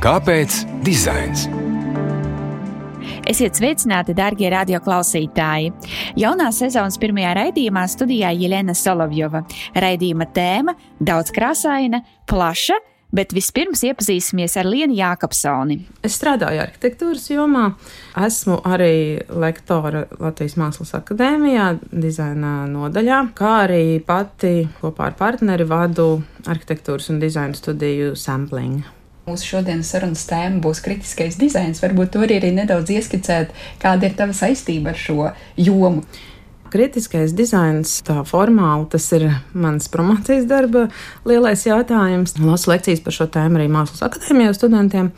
Kāpēc dizains? Esiet sveicināti, darbie radioklausītāji! Jaunā sezonas pirmajā raidījumā studijā Jelena Solovjova. Raidījuma tēma - daudz krāsaina, plaša, bet vispirms iepazīsimies ar Lienu Jākapsoni. Es strādāju arhitektūras jomā, esmu arī lektore Latvijas Mākslas akadēmijā, dizaina nodaļā, kā arī pati kopā ar partneri vadu arhitektūras un dizaina studiju sampling. Mūsu šodienas sarunas tēma būs kritiskais dizains. Varbūt tur arī nedaudz ieskicēt, kāda ir tava saistība ar šo jomu. Kritiskais dizains, tā formāli, tas ir mans promocijas darba lielais jautājums. Lasu lekcijas par šo tēmu arī Mākslas akadēmijā studentiem.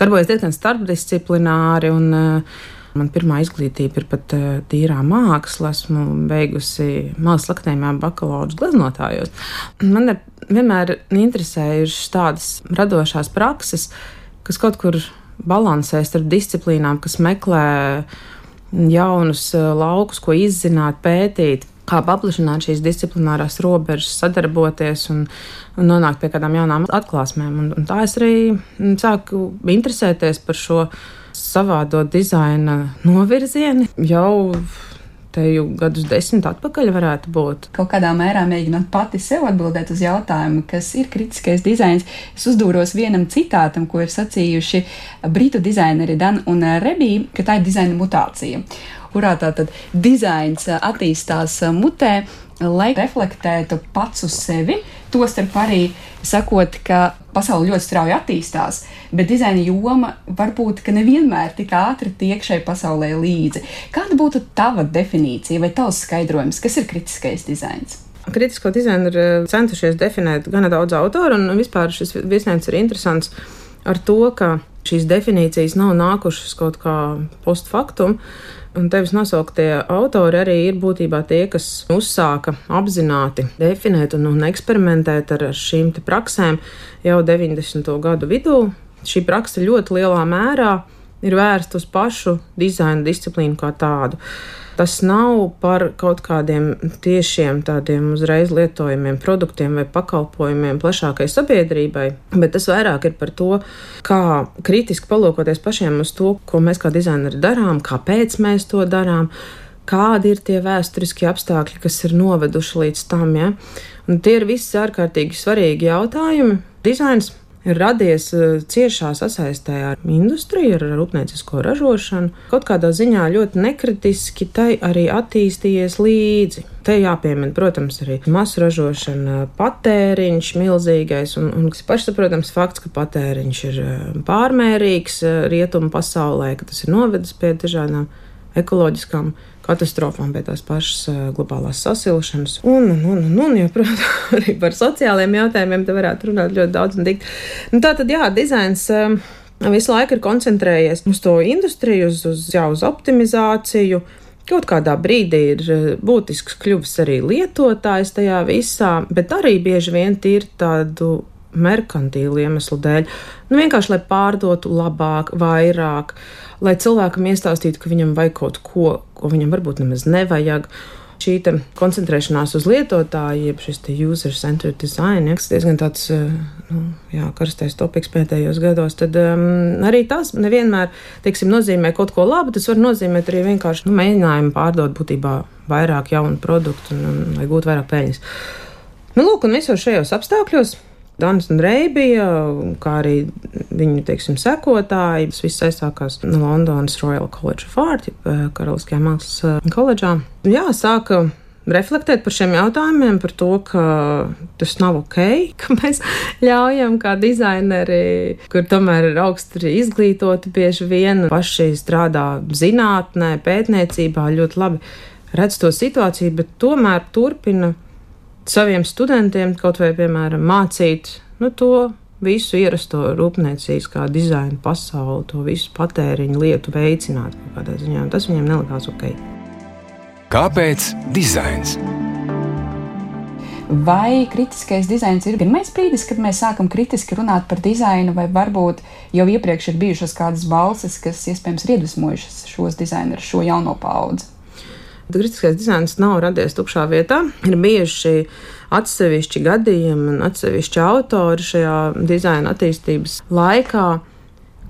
Darbojos diezgan starpdisciplināri un uh, Man pirmā izglītība ir pat uh, tīrā māksla. Esmu beigusi mākslas akadēmijā bakalaura gleznotājos. Man ir vienmēr interesējušas tādas radošās prakses, kas kaut kur balansē starp disciplīnām, kas meklē jaunus uh, laukus, ko izzināt, pētīt kā paplašināt šīs disciplinārās robežas, sadarboties un, un nonākt pie kādām jaunām atklāsmēm. Un, un tā es arī sāku interesēties par šo savādo dizaina novirzieni jau te jau gadus desmit atpakaļ varētu būt. Kaut kādā mērā mēģinot pati sev atbildēt uz jautājumu, kas ir kritiskais dizains, es uzdūros vienam citātam, ko ir sacījuši britu dizaineri Dan un Rebī, ka tā ir dizaina mutācija kurā tātad dizains attīstās mutē, lai reflektētu pats uz sevi. Tostarp arī sakot, ka pasaule ļoti strauji attīstās, bet dizaina joma varbūt nevienmēr tik ātri tiek šai pasaulē līdzi. Kāda būtu tava definīcija vai tavs skaidrojums, kas ir kritiskais dizains? Kritisko dizainu ir eh, centušies definēt gana daudz autoru, un vispār šis viesnēns ir interesants ar to, ka šīs definīcijas nav nākušas kaut kā postfaktum. Un tevis nosauktie autori arī ir būtībā tie, kas uzsāka apzināti definēt un, un eksperimentēt ar šīm praksēm jau 90. gadu vidū. Šī praksa ļoti lielā mērā ir vērsta uz pašu dizaina disciplīnu kā tādu. Tas nav par kaut kādiem tiešiem tādiem uzreiz lietojamiem produktiem vai pakalpojumiem plašākai sabiedrībai, bet tas vairāk ir par to, kā kritiski palūkoties pašiem uz to, ko mēs kā dizaineri darām, kāpēc mēs to darām kādi ir tie vēsturiskie apstākļi, kas ir noveduši līdz tam. Ja? Un tie ir visi ārkārtīgi svarīgi jautājumi. Dizains ir radies eh, ciešā sasaistē ar industriju, ar rūpniecisko ražošanu. Kaut kādā ziņā ļoti nekritiski tai arī attīstījies līdzi. Te jāpiemina, protams, arī masu ražošana, patēriņš milzīgais un, un pašsaprotams fakts, ka patēriņš ir eh, pārmērīgs eh, rietumu pasaulē, ka tas ir novedis pie dažādām ekoloģiskām katastrofām, pie tās pašas uh, globālās sasilšanas. Un, un, un, un, ja, protams, arī par sociālajiem jautājumiem te varētu runāt ļoti daudz un dikt. Nu, tā tad, jā, dizains. Um, Visu laiku ir koncentrējies uz to industriju, uz, uz, jā, uz optimizāciju, Kaut kādā brīdī ir būtisks kļuvis arī lietotājs tajā visā, bet arī bieži vien ir tādu merkantīlu iemeslu dēļ. Nu, vienkārši lai pārdotu labāk, vairāk, lai cilvēkam iestāstītu, ka viņam vajag kaut ko, ko viņam varbūt nemaz nevajag. Šī koncentrēšanās uz lietotāju, jeb šis user-centered design, ja, kas diezgan tāds eh, nu, jā, karstais topiks pēdējos gados, tad um, arī tas nevienmēr teiksim, nozīmē kaut ko labu. Tas var nozīmēt arī vienkārši nu, mēģinājumu pārdot būtībā vairāk jaunu produktu un, un lai gūtu vairāk peļņas. Nu, lūk, un visos šajos apstākļos Dānis un Reibija, kā arī viņu teiksim, sekotāji. Tas viss aizsākās Londonas Royal College of Art, eh, Karaliskajā mākslas eh, koledžā. Jā, sāka reflektēt par šiem jautājumiem, par to, ka tas nav ok, ka mēs ļaujam kā dizaineri, kur tomēr ir augsti izglītoti, bieži vien paši strādā zinātnē, pētniecībā, ļoti labi redz to situāciju, bet tomēr turpina saviem studentiem kaut vai, piemēram, mācīt nu, to visu ierasto rūpnieciskā dizaina pasauli, to visu patēriņu lietu veicināt kaut kādā ziņā. Tas viņiem nelikās ok. Kāpēc dizains? Vai kritiskais dizains ir pirmais brīdis, kad mēs sākam kritiski runāt par dizainu, vai varbūt jau iepriekš ir bijušas kādas balsis, kas iespējams ir iedvesmojušas šos dizainerus, šo jauno paudzi? Kritiskais dizains nav radies tukšā vietā. Ir bijuši atsevišķi gadījumi un atsevišķi autori šajā dizaina attīstības laikā.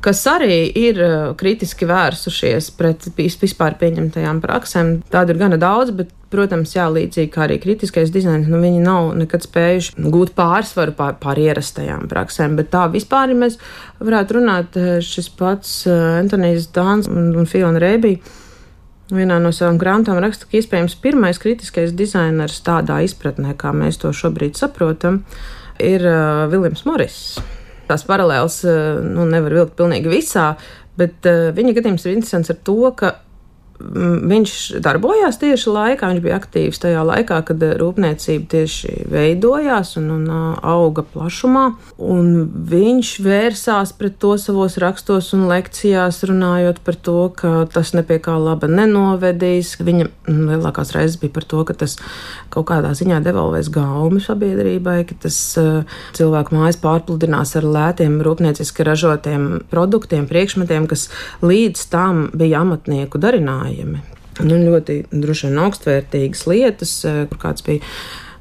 kas arī ir kritiski vērsušies pret vispār pieņemtajām praksēm. Tādu ir gana daudz, bet, protams, jā, līdzīgi kā arī kritiskais dizains, nu, viņi nav nekad spējuši gūt pārsvaru pār, pār ierastajām praksēm. Bet tā vispār, ja mēs varētu runāt, šis pats Antonijs Dāns un, un Fiona Rēbija. Vienā no savām grāmatām raksta, ka iespējams pirmais kritiskais dizainers tādā izpratnē, kā mēs to šobrīd saprotam, ir uh, Viljams Morris. Tās paralēlas nu, nevar vilkt pilnīgi visā, bet viņa gadījums ir interesants ar to, ka viņš darbojās tieši laikā, viņš bija aktīvs tajā laikā, kad rūpniecība tieši veidojās un, un auga plašumā. Un viņš vērsās pret to savos rakstos un lekcijās, runājot par to, ka tas nepie kā laba nenovedīs. Viņa lielākās reizes bija par to, ka tas kaut kādā ziņā devalvēs gaumi sabiedrībai, ka tas cilvēku mājas pārpludinās ar lētiem rūpnieciski ražotiem produktiem, priekšmetiem, kas līdz tam bija amatnieku darinājumi runājami. Nu, ļoti droši vien augstvērtīgas lietas, eh, kur kāds bija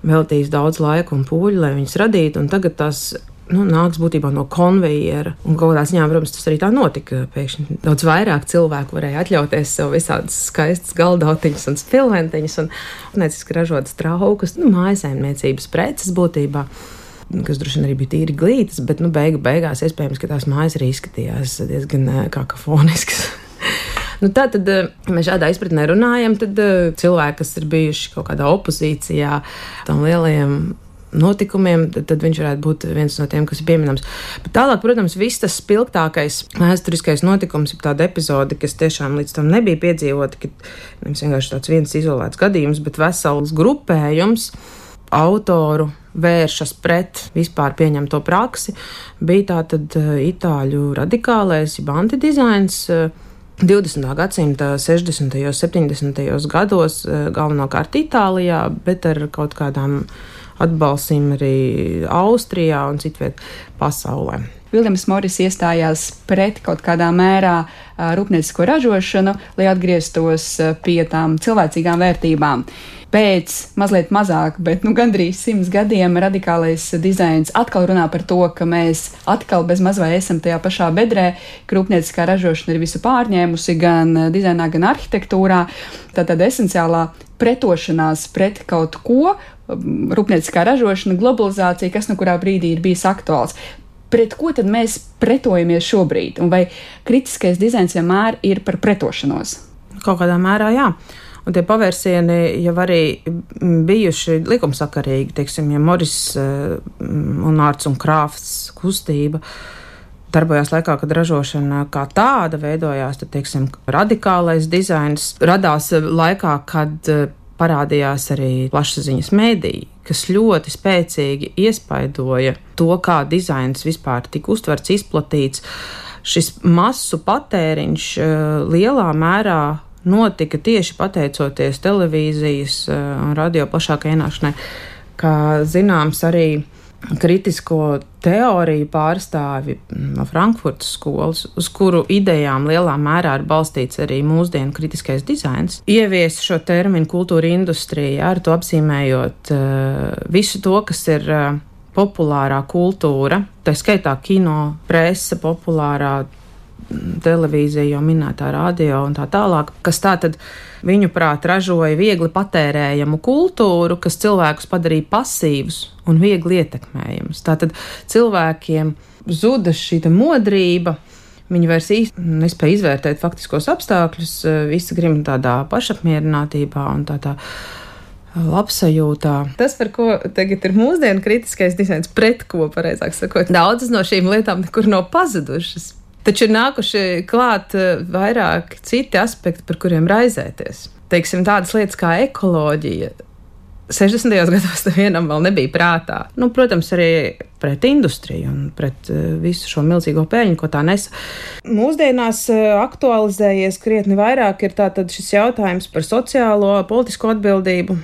veltījis daudz laika un pūļu, lai viņas radītu, un tagad tas nu, nāks būtībā no konveijera. Un kādā ziņā, protams, tas arī tā notika. Pēkšņi daudz vairāk cilvēku varēja atļauties sev visādas skaistas galdautiņas un spilventiņas un neciski ražotas traukas, nu, mājasēmniecības preces būtībā. Kas droši vien arī bija tīri glītas, bet nu, beigu, beigās iespējams, ka tās mājas arī izskatījās diezgan eh, kakofoniskas. Nu, tā tad eh, mēs šādā izpratnē runājam, tad eh, cilvēki, kas ir bijuši kaut kādā opozīcijā tam lielajiem notikumiem, tad, tad viņš varētu būt viens no tiem, kas ir pieminams. Bet tālāk, protams, viss tas spilgtākais vēsturiskais notikums ir tāda epizode, kas tiešām līdz tam nebija piedzīvota, ka nevis vienkārši tāds viens izolēts gadījums, bet vesels grupējums autoru vēršas pret vispār pieņemto praksi, bija tātad eh, itāļu radikālais, jeb antidizains 20. gadsimta 60. un 70. gados eh, galvenokārt Itālijā, bet ar kaut kādām atbalstīm arī Austrijā un citviet pasaulē. Viljams Moris iestājās pret kaut kādā mērā rūpniecisko ražošanu, lai atgrieztos pie tām cilvēcīgām vērtībām. Pēc mazliet mazāk, bet nu, gandrīz simts gadiem radikālais dizains atkal runā par to, ka mēs atkal bez mazvai esam tajā pašā bedrē, ka rūpnieciskā ražošana ir visu pārņēmusi gan dizainā, gan arhitektūrā. Tātad esenciālā pretošanās pret kaut ko, rūpnieciskā ražošana, globalizācija, kas no kurā brīdī ir bijis aktuāls pret ko tad mēs pretojamies šobrīd? Un vai kritiskais dizains vienmēr ir par pretošanos? Kaut kādā mērā, jā. Un tie pavērsieni jau arī bijuši likumsakarīgi, teiksim, ja Moris eh, un Ārts un Krāfts kustība darbojās laikā, kad ražošana kā tāda veidojās, tad, teiksim, radikālais dizains radās laikā, kad eh, parādījās arī plašsaziņas mēdīji, kas ļoti spēcīgi iespaidoja to, kā dizains vispār tika uztverts, izplatīts. Šis masu patēriņš eh, lielā mērā notika tieši pateicoties televīzijas un radio plašākai ienākšanai, kā zināms arī kritisko teoriju pārstāvi no Frankfurtas skolas, uz kuru idejām lielā mērā ir balstīts arī mūsdienu kritiskais dizains, ieviesa šo terminu kultūra industrija, ar to apzīmējot uh, visu to, kas ir uh, populārā kultūra, tā skaitā kino, presa, populārā televīzija, jau minētā radio un tā tālāk, kas tā tad viņu prāt ražoja viegli patērējamu kultūru, kas cilvēkus padarīja pasīvus un viegli ietekmējamus. Tātad cilvēkiem zuda šī modrība. Viņi vairs īsti nespēja izvērtēt faktiskos apstākļus, visi grib tādā pašapmierinātībā un tādā labsajūtā. Tas, par ko tagad ir mūsdienu kritiskais dizains, pret ko, pareizāk sakot, daudzas no šīm lietām nekur nav pazudušas. Taču ir nākuši klāt eh, vairāk citi aspekti, par kuriem raizēties. Teiksim, tādas lietas kā ekoloģija. 60. gados nevienam vēl nebija prātā. Nu, protams, arī pret industriju un pret uh, visu šo milzīgo peļņu, ko tā nesa. Mūsdienās uh, aktualizējies krietni vairāk ir šis jautājums par sociālo, politisko atbildību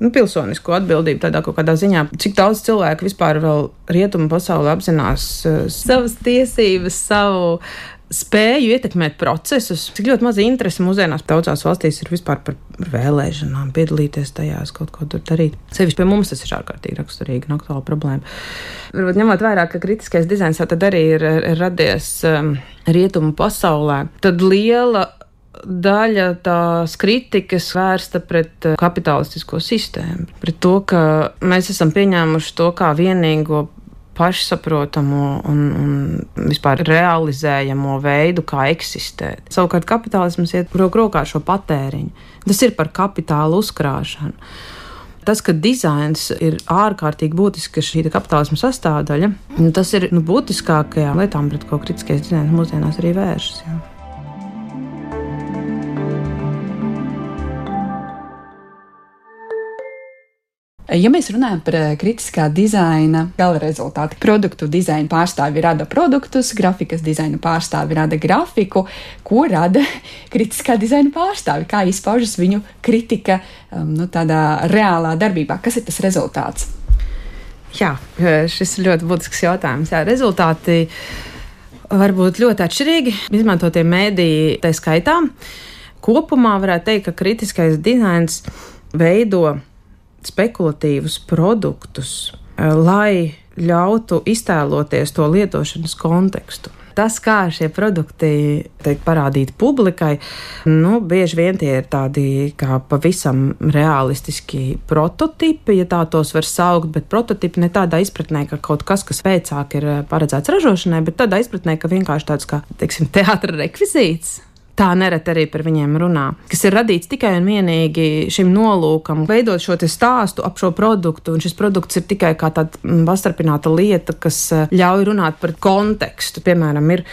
nu, pilsonisko atbildību tādā kaut kādā ziņā. Cik daudz cilvēku vispār vēl rietumu pasaulē apzinās uh, savas tiesības, savu spēju ietekmēt procesus, cik ļoti maza interese mūsdienās daudzās valstīs ir vispār par vēlēšanām, piedalīties tajās, kaut ko tur darīt. Sevišķi pie mums tas ir ārkārtīgi raksturīgi un aktuāla problēma. Varbūt ņemot vērā, ka kritiskais dizains jau tad arī ir, ir radies um, rietumu pasaulē, tad liela daļa tās kritikas vērsta pret uh, kapitalistisko sistēmu, pret to, ka mēs esam pieņēmuši to kā vienīgo pašsaprotamu un, un vispār realizējamo veidu, kā eksistēt. Savukārt kapitālisms iet roku rokā ar šo patēriņu. Tas ir par kapitālu uzkrāšanu. Tas, ka dizains ir ārkārtīgi būtiska šī kapitālisma sastāvdaļa, nu, tas ir nu, būtiskākajām lietām, pret ko kritiskais dizains mūsdienās arī vēršas. Jā. Ja mēs runājam par eh, kritiskā dizaina gala rezultātu, produktu dizaina pārstāvi rada produktus, grafikas dizaina pārstāvi rada grafiku, ko rada kritiskā dizaina pārstāvi, kā izpaužas viņu kritika um, nu, tādā reālā darbībā. Kas ir tas rezultāts? Jā, šis ir ļoti būtisks jautājums. Jā, rezultāti var būt ļoti atšķirīgi. Izmantotie mēdīji, tā skaitā, kopumā varētu teikt, ka kritiskais dizains veido spekulatīvus produktus, eh, lai ļautu iztēloties to lietošanas kontekstu. Tas, kā šie produkti tiek parādīti publikai, nu, bieži vien tie ir tādi kā pavisam realistiski prototipi, ja tā tos var saukt, bet prototipi ne tādā izpratnē, ka kaut kas, kas pēcāk ir eh, paredzēts ražošanai, bet tādā izpratnē, ka vienkārši tāds kā, teiksim, teātra rekvizīts tā nereti arī par viņiem runā, kas ir radīts tikai un vienīgi šim nolūkam, veidot šo stāstu ap šo produktu. Un šis produkts ir tikai kā tāda mm, pastarpināta lieta, kas eh, ļauj runāt par kontekstu. Piemēram, ir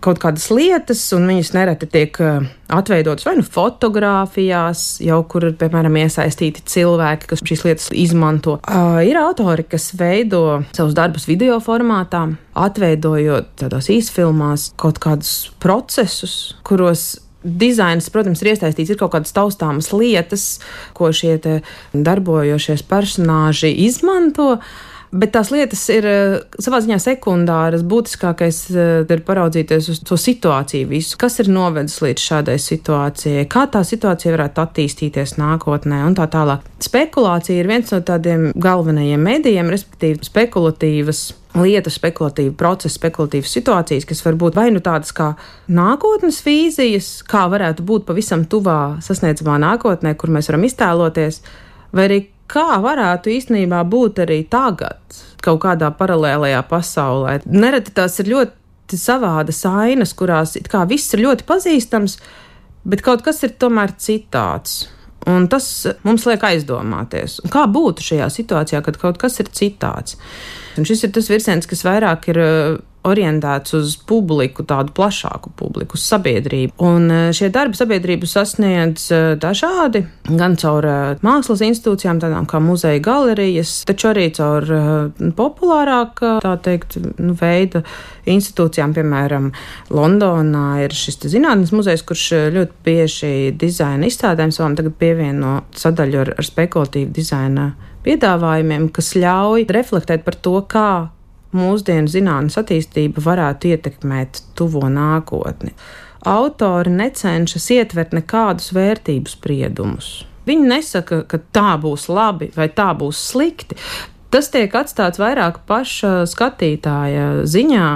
kaut kādas lietas, un viņas nereti tiek uh, atveidotas vai nu fotografijās, jau kur ir, piemēram, iesaistīti cilvēki, kas šīs lietas izmanto. Uh, ir autori, kas veido savus darbus video formātā, atveidojot tādās īsfilmās kaut kādus procesus, kuros Dizains, protams, ir iesaistīts, ir kaut kādas taustāmas lietas, ko šie darbojošies personāži izmanto. Bet tās lietas ir eh, savā ziņā sekundāras. Būtiskākais eh, ir paraudzīties uz to situāciju, visu, kas ir novedis līdz šādai situācijai, kā tā situācija varētu attīstīties nākotnē un tā tālāk. Spekulācija ir viens no tādiem galvenajiem medijiem, respektīvi spekulatīvas lietas, spekulatīva procesa, spekulatīvas situācijas, kas var būt vai nu tādas kā nākotnes vīzijas, kā varētu būt pavisam tuvā sasniedzamā nākotnē, kur mēs varam iztēloties, vai arī kā varētu īstenībā būt arī tagad, kaut kādā paralēlajā pasaulē. Nereti tās ir ļoti savādas ainas, kurās kā viss ir ļoti pazīstams, bet kaut kas ir tomēr citāds. Un tas mums liek aizdomāties, kā būtu šajā situācijā, kad kaut kas ir citāds. Un šis ir tas virziens, kas vairāk ir orientēts uz publiku, tādu plašāku publiku, uz sabiedrību. Un e, šie darbi sabiedrību sasniedz e, dažādi, gan caur e, mākslas institūcijām, tādām kā muzeja galerijas, taču arī caur populārāk, tā teikt, nu, veida institūcijām, piemēram, Londonā ir šis zinātnes muzejs, kurš ļoti bieži dizaina izstādēm savam tagad pievieno sadaļu ar, ar spekulatīvu dizaina piedāvājumiem, kas ļauj reflektēt par to, kā mūsdienu zinātnes attīstība varētu ietekmēt tuvo nākotni. Autori necenšas ietvert nekādus vērtību spriedumus. Viņi nesaka, ka tā būs labi vai tā būs slikti. Tas tiek atstāts vairāk paša skatītāja ziņā,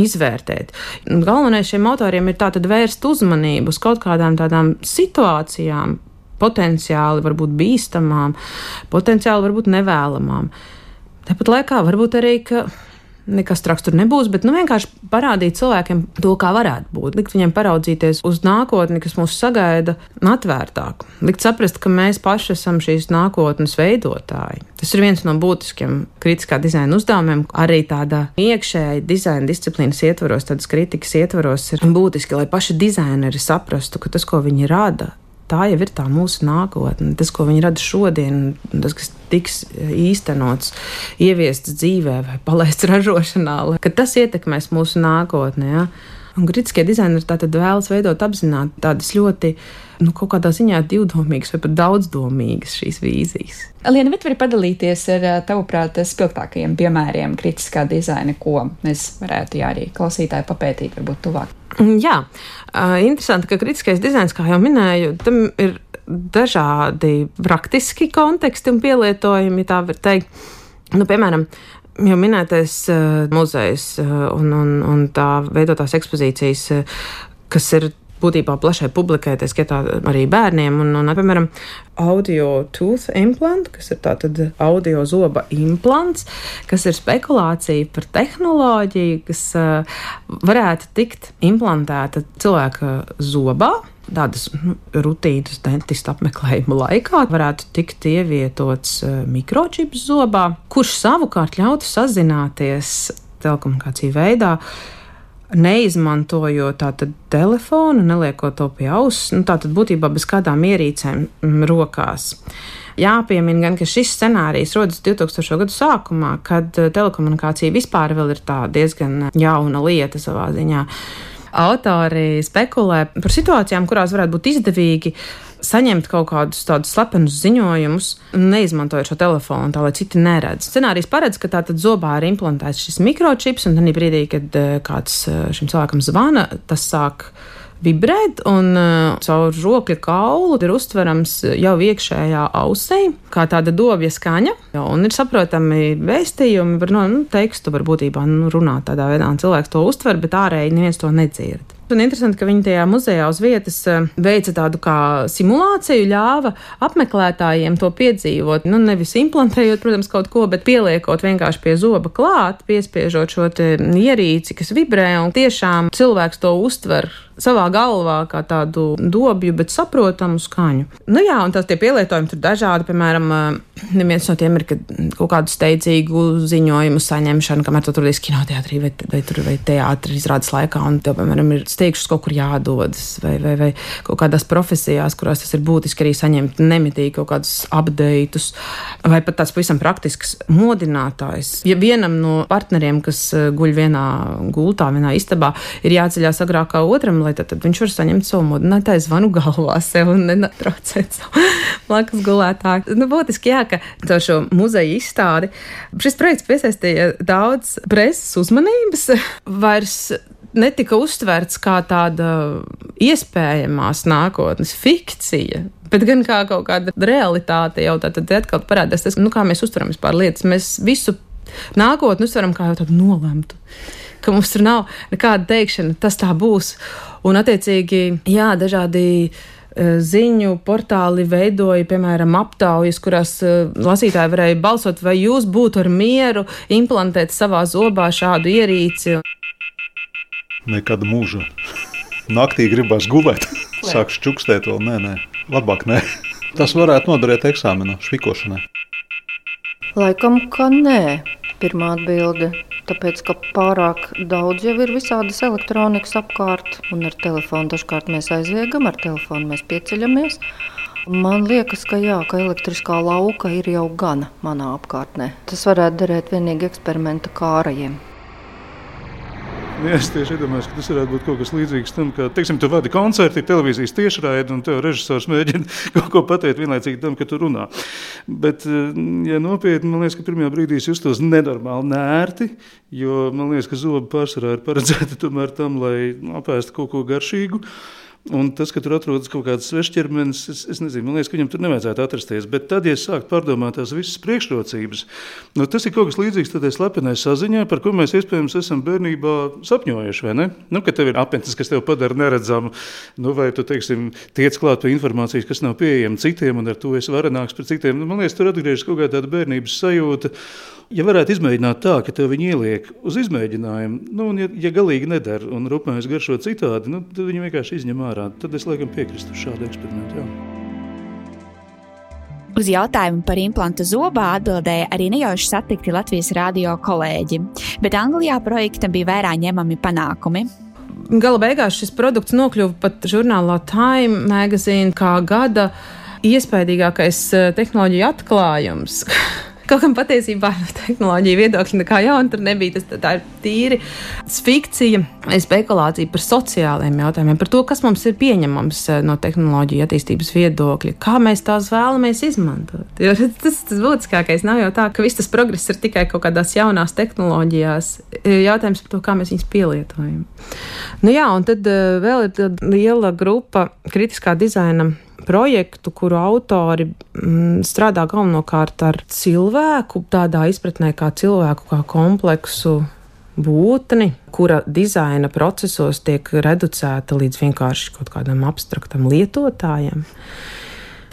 izvērtēt. Galvenais šiem autoriem ir tātad vērst uzmanību uz kaut kādām tādām situācijām, potenciāli varbūt bīstamām, potenciāli varbūt nevēlamām. Tāpat laikā varbūt arī, ka nekas traks tur nebūs, bet nu, vienkārši parādīt cilvēkiem to, kā varētu būt. Likt viņiem paraudzīties uz nākotni, kas mūs sagaida, atvērtāk. Likt saprast, ka mēs paši esam šīs nākotnes veidotāji. Tas ir viens no būtiskiem kritiskā dizaina uzdevumiem. Arī tāda iekšēja dizaina disciplīnas ietvaros, tādas kritikas ietvaros, ir būtiski, lai paši dizaineri saprastu, ka tas, ko viņi rada, tā jau ir tā mūsu nākotne. Tas, ko viņi rada šodien, tas, kas tiks īstenots, ieviests dzīvē vai palaists ražošanā, ka tas ietekmēs mūsu nākotni. Ja? Un kritiskie dizaineri tātad vēlas veidot apzināti tādas ļoti, nu, kaut kādā ziņā divdomīgas vai pat daudzdomīgas šīs vīzijas. Liena, bet vari padalīties ar tavuprāt spilgtākajiem piemēriem kritiskā dizaina, ko mēs varētu jā, arī klausītāji papētīt varbūt tuvāk? Jā, interesanti, ka kritiskais dizains, kā jau minēju, tam ir dažādi praktiski konteksti un pielietojumi, tā var teikt. Nu, piemēram, jau minētais muzejs un, un, un tā veidotās ekspozīcijas, kas ir būtībā plašai publikai, tā skaitā arī bērniem. Un, un, piemēram, audio tooth implant, kas ir tātad audio zoba implants, kas ir spekulācija par tehnoloģiju, kas uh, varētu tikt implantēta cilvēka zobā. Tādas nu, rutīnas dentista apmeklējuma laikā varētu tikt ievietots uh, mikročips zobā, kurš savukārt ļautu sazināties telekomunikāciju veidā neizmantojot telefonu, neliekot to pie auss, nu, tātad būtībā bez kādām ierīcēm mm, rokās. Jāpiemina gan, ka šis scenārijs rodas 2000. gadu sākumā, kad eh, telekomunikācija vispār vēl ir tā diezgan jauna lieta savā ziņā. Autori spekulē par situācijām, kurās varētu būt izdevīgi saņemt kaut kādus tādus slepenus ziņojumus, neizmantojot šo telefonu, tā lai citi neredz. Scenārijs paredz, ka tātad zobā ir implantēts šis mikročips, un tad brīdī, kad eh, kāds eh, šim cilvēkam zvana, tas sāk vibrēt, un uh, caur žokļa kaulu ir uztverams jau iekšējā ausī, kā tāda dobja skaņa. Un ir saprotami vēstījumi, var no nu, tekstu, var būtībā nu, runāt tādā veidā, un cilvēks to uztver, bet ārēji neviens to nedzird. Un interesanti, ka viņi tajā muzejā uz vietas eh, veica tādu kā simulāciju, ļāva apmeklētājiem to piedzīvot. Nu, nevis implantējot, protams, kaut ko, bet pieliekot vienkārši pie zoba klāt, piespiežot šo ierīci, kas vibrē, un tiešām cilvēks to uztver savā galvā kā tādu dobju, bet saprotamu skaņu. Nu jā, un tas tie pielietojumi tur dažādi, piemēram, neviens no tiem ir kaut kādu steidzīgu ziņojumu saņemšana, kamēr tu atrodies kinoteātrī vai, vai, vai, vai teātrī izrādes laikā, un tev, piemēram, ir steigšus kaut kur jādodas, vai, vai, vai kaut kādās profesijās, kurās tas ir būtiski arī saņemt nemitīgi kaut kādus updates, vai pat tāds pavisam praktisks modinātājs. Ja vienam no partneriem, kas guļ vienā gultā, vienā istabā, ir jāceļās agrāk kā otram, lai tad, tad viņš var saņemt savu modinātāju zvanu galvā sev un netraucēt savu blakus gulētāju. Nu, būtiski, jā, ka caur šo muzeja izstādi šis projekts piesaistīja daudz preses uzmanības. Vairs netika uztverts kā tāda iespējamās nākotnes fikcija, bet gan kā kaut kāda realitāte. Jau tad, tad atkal parādās tas, nu, kā mēs uztveram vispār lietas. Mēs visu nākotni uztveram kā jau tādu nolemtu ka mums tur nav nekāda teikšana, tas tā būs. Un, attiecīgi, jā, dažādi e, ziņu portāli veidoja, piemēram, aptaujas, kurās e, lasītāji varēja balsot, vai jūs būtu ar mieru implantēt savā zobā šādu ierīci. Nekad mūžā. Naktī gribās gulēt, sāks čukstēt vēl. Nē, nē, labāk nē. Tas varētu noderēt eksāmenā, švikošanai. Laikam, ka nē, pirmā atbilde. Tāpēc, ka pārāk daudz jau ir visādas elektronikas apkārt, un ar telefonu dažkārt mēs aizviegam, ar telefonu mēs pieceļamies. Man liekas, ka jā, ka elektriskā lauka ir jau gana manā apkārtnē. Tas varētu derēt tikai eksperimenta kārajiem. Es tieši iedomājos, ka tas varētu būt kaut kas līdzīgs tam, ka, teiksim, tu vadi koncertu, ir televīzijas tiešraidi, un tev režisors mēģina kaut ko pateikt vienlaicīgi tam, ka tu runā. Bet, eh, ja nopietni, man liekas, ka pirmajā brīdī es justos nenormāli nērti, jo man liekas, ka zobi pārsvarā ir paredzēti tomēr tam, lai apēstu kaut ko garšīgu. Un tas, ka tur atrodas kaut kāds svešķermenis, es, es nezinu, man liekas, ka viņam tur nevajadzētu atrasties. Bet tad, ja sākt pārdomāt tās visas priekšrocības, nu, tas ir kaut kas līdzīgs tādai slepenai saziņai, par ko mēs iespējams esam bērnībā sapņojuši. Nu, ka tev ir apmetnes, kas tev padara neredzamu, nu, vai tu teiksim, tiec klāt pie informācijas, kas nav pieejama citiem, un ar to esi varenāks par citiem. Nu, man liekas, tur atgriežas kaut kāda bērnības sajūta. Ja varētu izmēģināt tā, ka tev viņi ieliek uz izmēģinājumu, nu, un ja, ja galīgi nedara un rupmēs garšo citādi, nu, tad viņi vienkārši izņem ārā. Tad es laikam piekrītu šādu eksperimentu. Jā. Uz jautājumu par implantu zobā atbildēja arī nejauši satikti Latvijas radio kolēģi, bet Anglijā projektam bija vērā ņemami panākumi. Gala beigās šis produkts nokļuva pat žurnālā Time magazine kā gada iespaidīgākais eh, tehnoloģija atklājums. Kaut gan patiesībā no tehnoloģija viedokļa nekā jauna tur nebija. Tas, tā ir tīri fikcija, spekulācija par sociālajiem jautājumiem, par to, kas mums ir pieņemams eh, no tehnoloģiju attīstības viedokļa, kā mēs tās vēlamies izmantot. Jo tas, tas būtiskākais nav jau tā, ka viss tas progress ir tikai kaut kādās jaunās tehnoloģijās. Jautājums par to, kā mēs viņus pielietojam. Nu jā, un tad uh, vēl ir liela grupa kritiskā dizaina projektu, kuru autori mm, strādā galvenokārt ar cilvēku, tādā izpratnē kā cilvēku, kā kompleksu būtni, kura dizaina procesos tiek reducēta līdz vienkārši kaut kādam abstraktam lietotājam.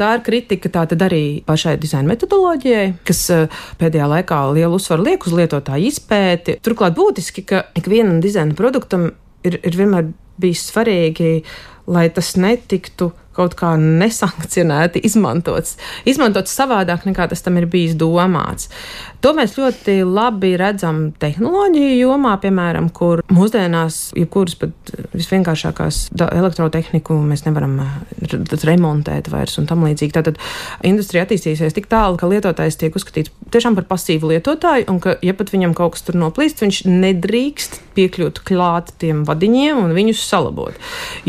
Tā ir kritika tātad arī pašai dizaina metodoloģijai, kas eh, pēdējā laikā lielu uzsvaru liek uz lietotāju izpēti. Turklāt būtiski, ka ikvienam dizaina produktam ir, ir vienmēr bijis svarīgi, lai tas netiktu kaut kā nesankcionēti izmantots, izmantots savādāk nekā tas tam ir bijis domāts. To mēs ļoti labi redzam tehnoloģiju jomā, piemēram, kur mūsdienās, jebkuras pat visvienkāršākās elektrotehniku mēs nevaram eh, remontēt vairs un tam līdzīgi. Tātad industrija attīstīsies tik tālu, ka lietotājs tiek uzskatīts tiešām par pasīvu lietotāju, un ka, ja pat viņam kaut kas tur noplīst, viņš nedrīkst piekļūt klāt tiem vadiņiem un viņus salabot.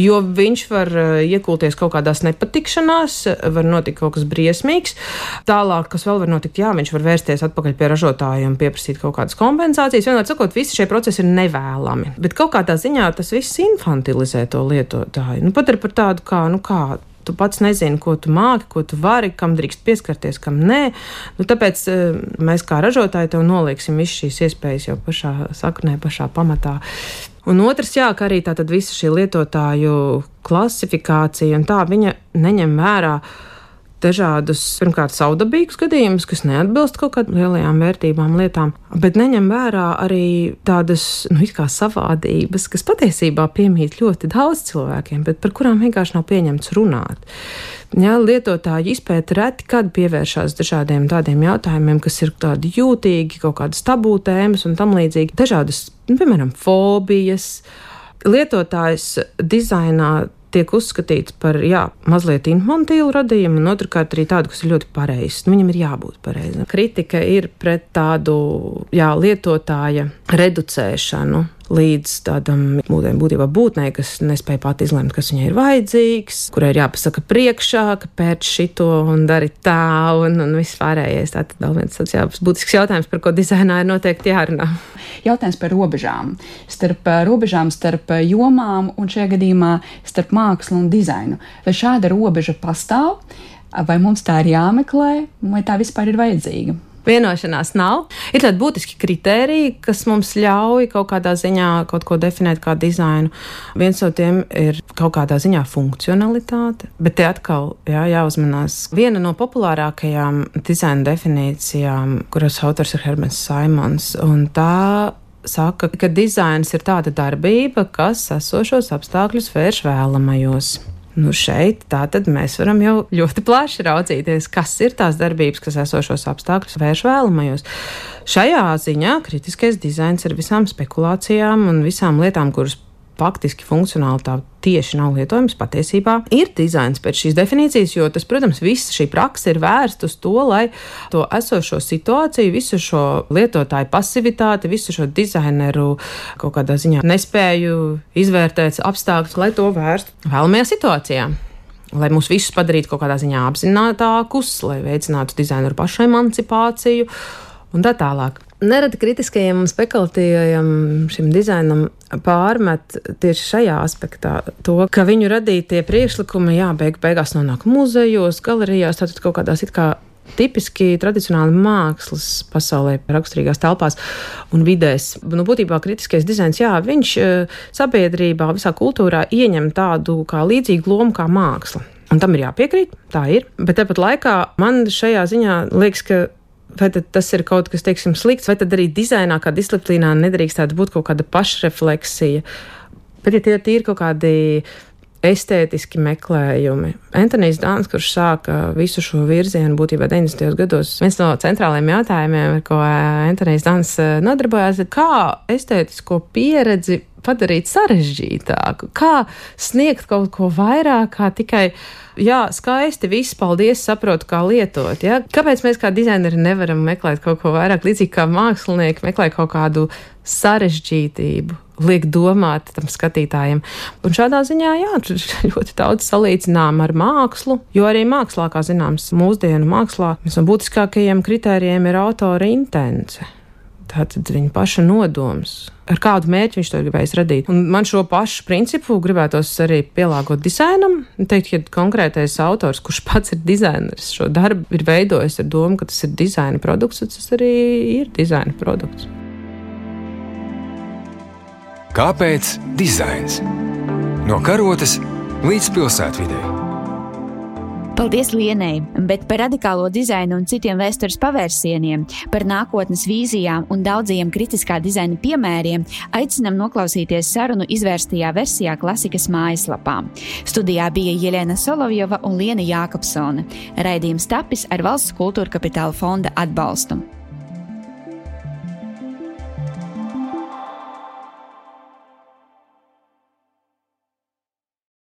Jo viņš var eh, iekulties kaut kādās nepatikšanās, var notikt kaut kas briesmīgs. Tālāk, kas vēl var notikt, jā, viņš var vērsties atpakaļ pie ražotājiem pieprasīt kaut kādas kompensācijas. Vienmēr sakot, visi šie procesi ir nevēlami. Bet kaut kādā ziņā tas viss infantilizē to lietotāju. Nu, pat ir par tādu kā, nu kā tu pats nezini, ko tu māki, ko tu vari, kam drīkst pieskarties, kam nē. Nu, tāpēc eh, mēs kā ražotāji tev nolieksim visas šīs iespējas jau pašā saknē, pašā pamatā. Un otrs, jā, ka arī tā visa šī lietotāju klasifikācija un tā viņa neņem vērā dažādus, pirmkārt, saudabīgus gadījumus, kas neatbilst kaut kādām lielajām vērtībām, lietām, bet neņem vērā arī tādas, nu, kā savādības, kas patiesībā piemīt ļoti daudz cilvēkiem, bet par kurām vienkārši nav pieņemts runāt. Jā, lietotāji izpēta reti, kad pievēršās dažādiem tādiem jautājumiem, kas ir tādi jūtīgi, kaut kādas tabū tēmas un tam līdzīgi. Dažādas, nu, piemēram, fobijas. Lietotājs dizainā tiek uzskatīts par jā, mazliet infantīlu radījumu, un otrkārt arī tādu, kas ir ļoti pareizs. Nu, viņam ir jābūt pareizam. Kritika ir pret tādu jā, lietotāja reducēšanu līdz tādam būtībā būtnē, kas nespēja pat izlemt, kas viņai ir vajadzīgs, kurai ir jāpasaka priekšā, ka pēc šito un dari tā, un, un viss pārējais. Tā tad vēl viens tāds jā, būtisks jautājums, par ko dizainā ir noteikti jārunā. Jautājums par robežām. Starp eh, robežām, starp eh, jomām un šajā gadījumā starp mākslu un dizainu. Vai šāda robeža pastāv, vai mums tā ir jāmeklē, vai tā vispār ir vajadzīga? Vienošanās nav. Ir tādi būtiski kriteriji, kas mums ļauj kaut kādā ziņā kaut ko definēt kā dizainu. Viens no tiem ir kaut kādā ziņā funkcionalitāte, bet te atkal jā, jāuzmanās. Viena no populārākajām dizaina definīcijām, kuras autors ir Hermans Simons, un tā saka, ka dizains ir tāda darbība, kas esošos apstākļus vērš vēlamajos. Nu šeit tātad mēs varam jau ļoti plaši raudzīties, kas ir tās darbības, kas esošos apstākļus vērš vēlamajos. Šajā ziņā kritiskais dizains ir visām spekulācijām un visām lietām, kuras faktiski funkcionālitāte tieši nav lietojams, patiesībā ir dizains pēc šīs definīcijas, jo tas, protams, viss šī praksa ir vērsta uz to, lai to esošo situāciju, visu šo lietotāju pasivitāti, visu šo dizaineru kaut kādā ziņā nespēju izvērtēt apstākļus, lai to vērstu vēlamajā situācijā lai mūs visus padarītu kaut kādā ziņā apzinātākus, lai veicinātu dizaineru pašu emancipāciju un tā tālāk. Nereti kritiskajam un spekulatīvajam šim dizainam pārmet tieši šajā aspektā to, ka viņu radītie priekšlikumi, jā, beig beigās nonāk muzejos, galerijās, tātad kaut kādās it kā tipiski tradicionāli mākslas pasaulē, raksturīgās telpās un vidēs. Nu, būtībā kritiskais dizains, jā, viņš eh, sabiedrībā, visā kultūrā ieņem tādu kā līdzīgu lomu kā māksla. Un tam ir jāpiekrīt, tā ir. Bet tāpat laikā man šajā ziņā liekas, ka Vai tas ir kaut kas, teiksim, slikts, vai tad arī dizainā, kā disciplīnā, nedrīkstētu būt kaut kāda pašrefleksija. Bet, ja tie ir kaut kādi estētiski meklējumi. Antonius Dāns, kurš sāka visu šo virzienu būtībā 90. gados, viens no centrālajiem jautājumiem, ar ko Antonius Dāns eh, nodarbojās, ir kā estētisko pieredzi padarīt sarežģītāku, kā sniegt kaut ko vairāk, kā tikai. Jā, skaisti, viss, paldies, saprotu, kā lietot. Ja? Kāpēc mēs kā dizaineri nevaram meklēt kaut ko vairāk, līdzīgi kā mākslinieki meklē kaut kādu sarežģītību, liek domāt tam skatītājiem. Un šādā ziņā, jā, ļoti daudz salīdzinām ar mākslu, jo arī mākslā, kā zināms, mūsdienu mākslā, viens no būtiskākajiem kritērijiem ir autora intence. Tātad viņa paša nodoms, ar kādu mērķi viņš to gribējis radīt. Un man šo pašu principu gribētos arī pielāgot dizainam. Teikt, ka konkrētais autors, kurš pats ir dizainers, šo darbu ir veidojis ar domu, ka tas ir dizaina produkts, tas arī ir dizaina produkts. Kāpēc dizains? No karotes līdz pilsētvidē. Paldies Lienai, bet par radikālo dizainu un citiem vēstures pavērsieniem, par nākotnes vīzijām un daudziem kritiskā dizaina piemēriem aicinam noklausīties sarunu izvērstajā versijā klasikas mājaslapā. Studijā bija Jelena Solovjova un Liena Jākapsone. Raidījums tapis ar Valsts kultūra kapitāla fonda atbalstu.